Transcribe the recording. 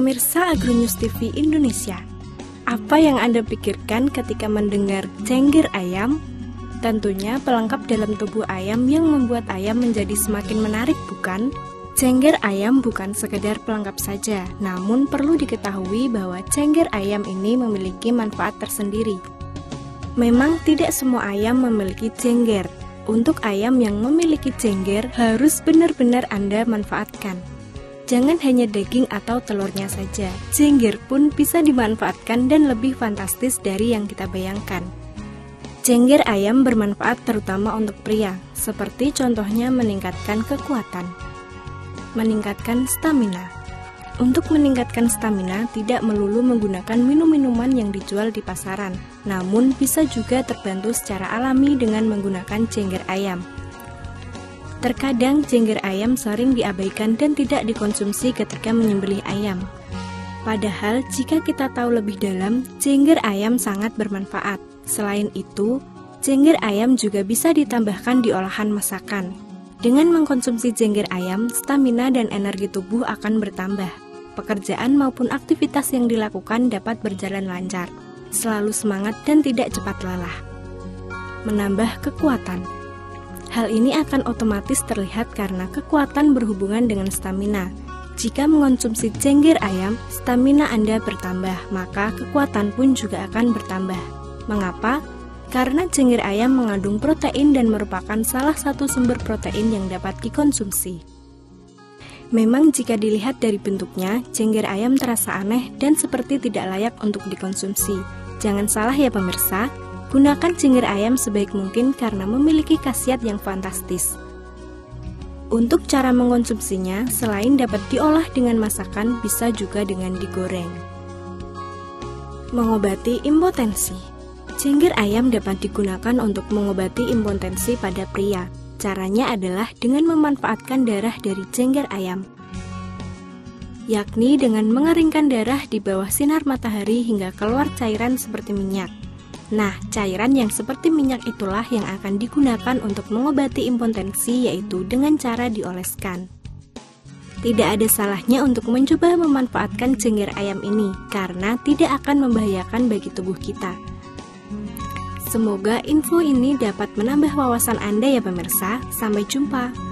Pemirsa Agronews TV Indonesia, apa yang Anda pikirkan ketika mendengar cengger ayam? Tentunya pelengkap dalam tubuh ayam yang membuat ayam menjadi semakin menarik, bukan? Cengger ayam bukan sekedar pelengkap saja, namun perlu diketahui bahwa cengger ayam ini memiliki manfaat tersendiri. Memang tidak semua ayam memiliki cengger. Untuk ayam yang memiliki cengger harus benar-benar Anda manfaatkan. Jangan hanya daging atau telurnya saja, cengger pun bisa dimanfaatkan dan lebih fantastis dari yang kita bayangkan. Cengger ayam bermanfaat terutama untuk pria, seperti contohnya meningkatkan kekuatan, meningkatkan stamina. Untuk meningkatkan stamina tidak melulu menggunakan minum-minuman yang dijual di pasaran, namun bisa juga terbantu secara alami dengan menggunakan cengger ayam. Terkadang jengger ayam sering diabaikan dan tidak dikonsumsi ketika menyembelih ayam. Padahal jika kita tahu lebih dalam, jengger ayam sangat bermanfaat. Selain itu, jengger ayam juga bisa ditambahkan di olahan masakan. Dengan mengkonsumsi jengger ayam, stamina dan energi tubuh akan bertambah. Pekerjaan maupun aktivitas yang dilakukan dapat berjalan lancar, selalu semangat dan tidak cepat lelah. Menambah kekuatan. Hal ini akan otomatis terlihat karena kekuatan berhubungan dengan stamina. Jika mengonsumsi cengger ayam, stamina Anda bertambah, maka kekuatan pun juga akan bertambah. Mengapa? Karena cengger ayam mengandung protein dan merupakan salah satu sumber protein yang dapat dikonsumsi. Memang jika dilihat dari bentuknya, cengger ayam terasa aneh dan seperti tidak layak untuk dikonsumsi. Jangan salah ya pemirsa, Gunakan cengger ayam sebaik mungkin karena memiliki khasiat yang fantastis. Untuk cara mengonsumsinya, selain dapat diolah dengan masakan, bisa juga dengan digoreng. Mengobati impotensi Cengger ayam dapat digunakan untuk mengobati impotensi pada pria. Caranya adalah dengan memanfaatkan darah dari cengger ayam, yakni dengan mengeringkan darah di bawah sinar matahari hingga keluar cairan seperti minyak. Nah, cairan yang seperti minyak itulah yang akan digunakan untuk mengobati impotensi yaitu dengan cara dioleskan. Tidak ada salahnya untuk mencoba memanfaatkan cengger ayam ini karena tidak akan membahayakan bagi tubuh kita. Semoga info ini dapat menambah wawasan Anda ya pemirsa. Sampai jumpa.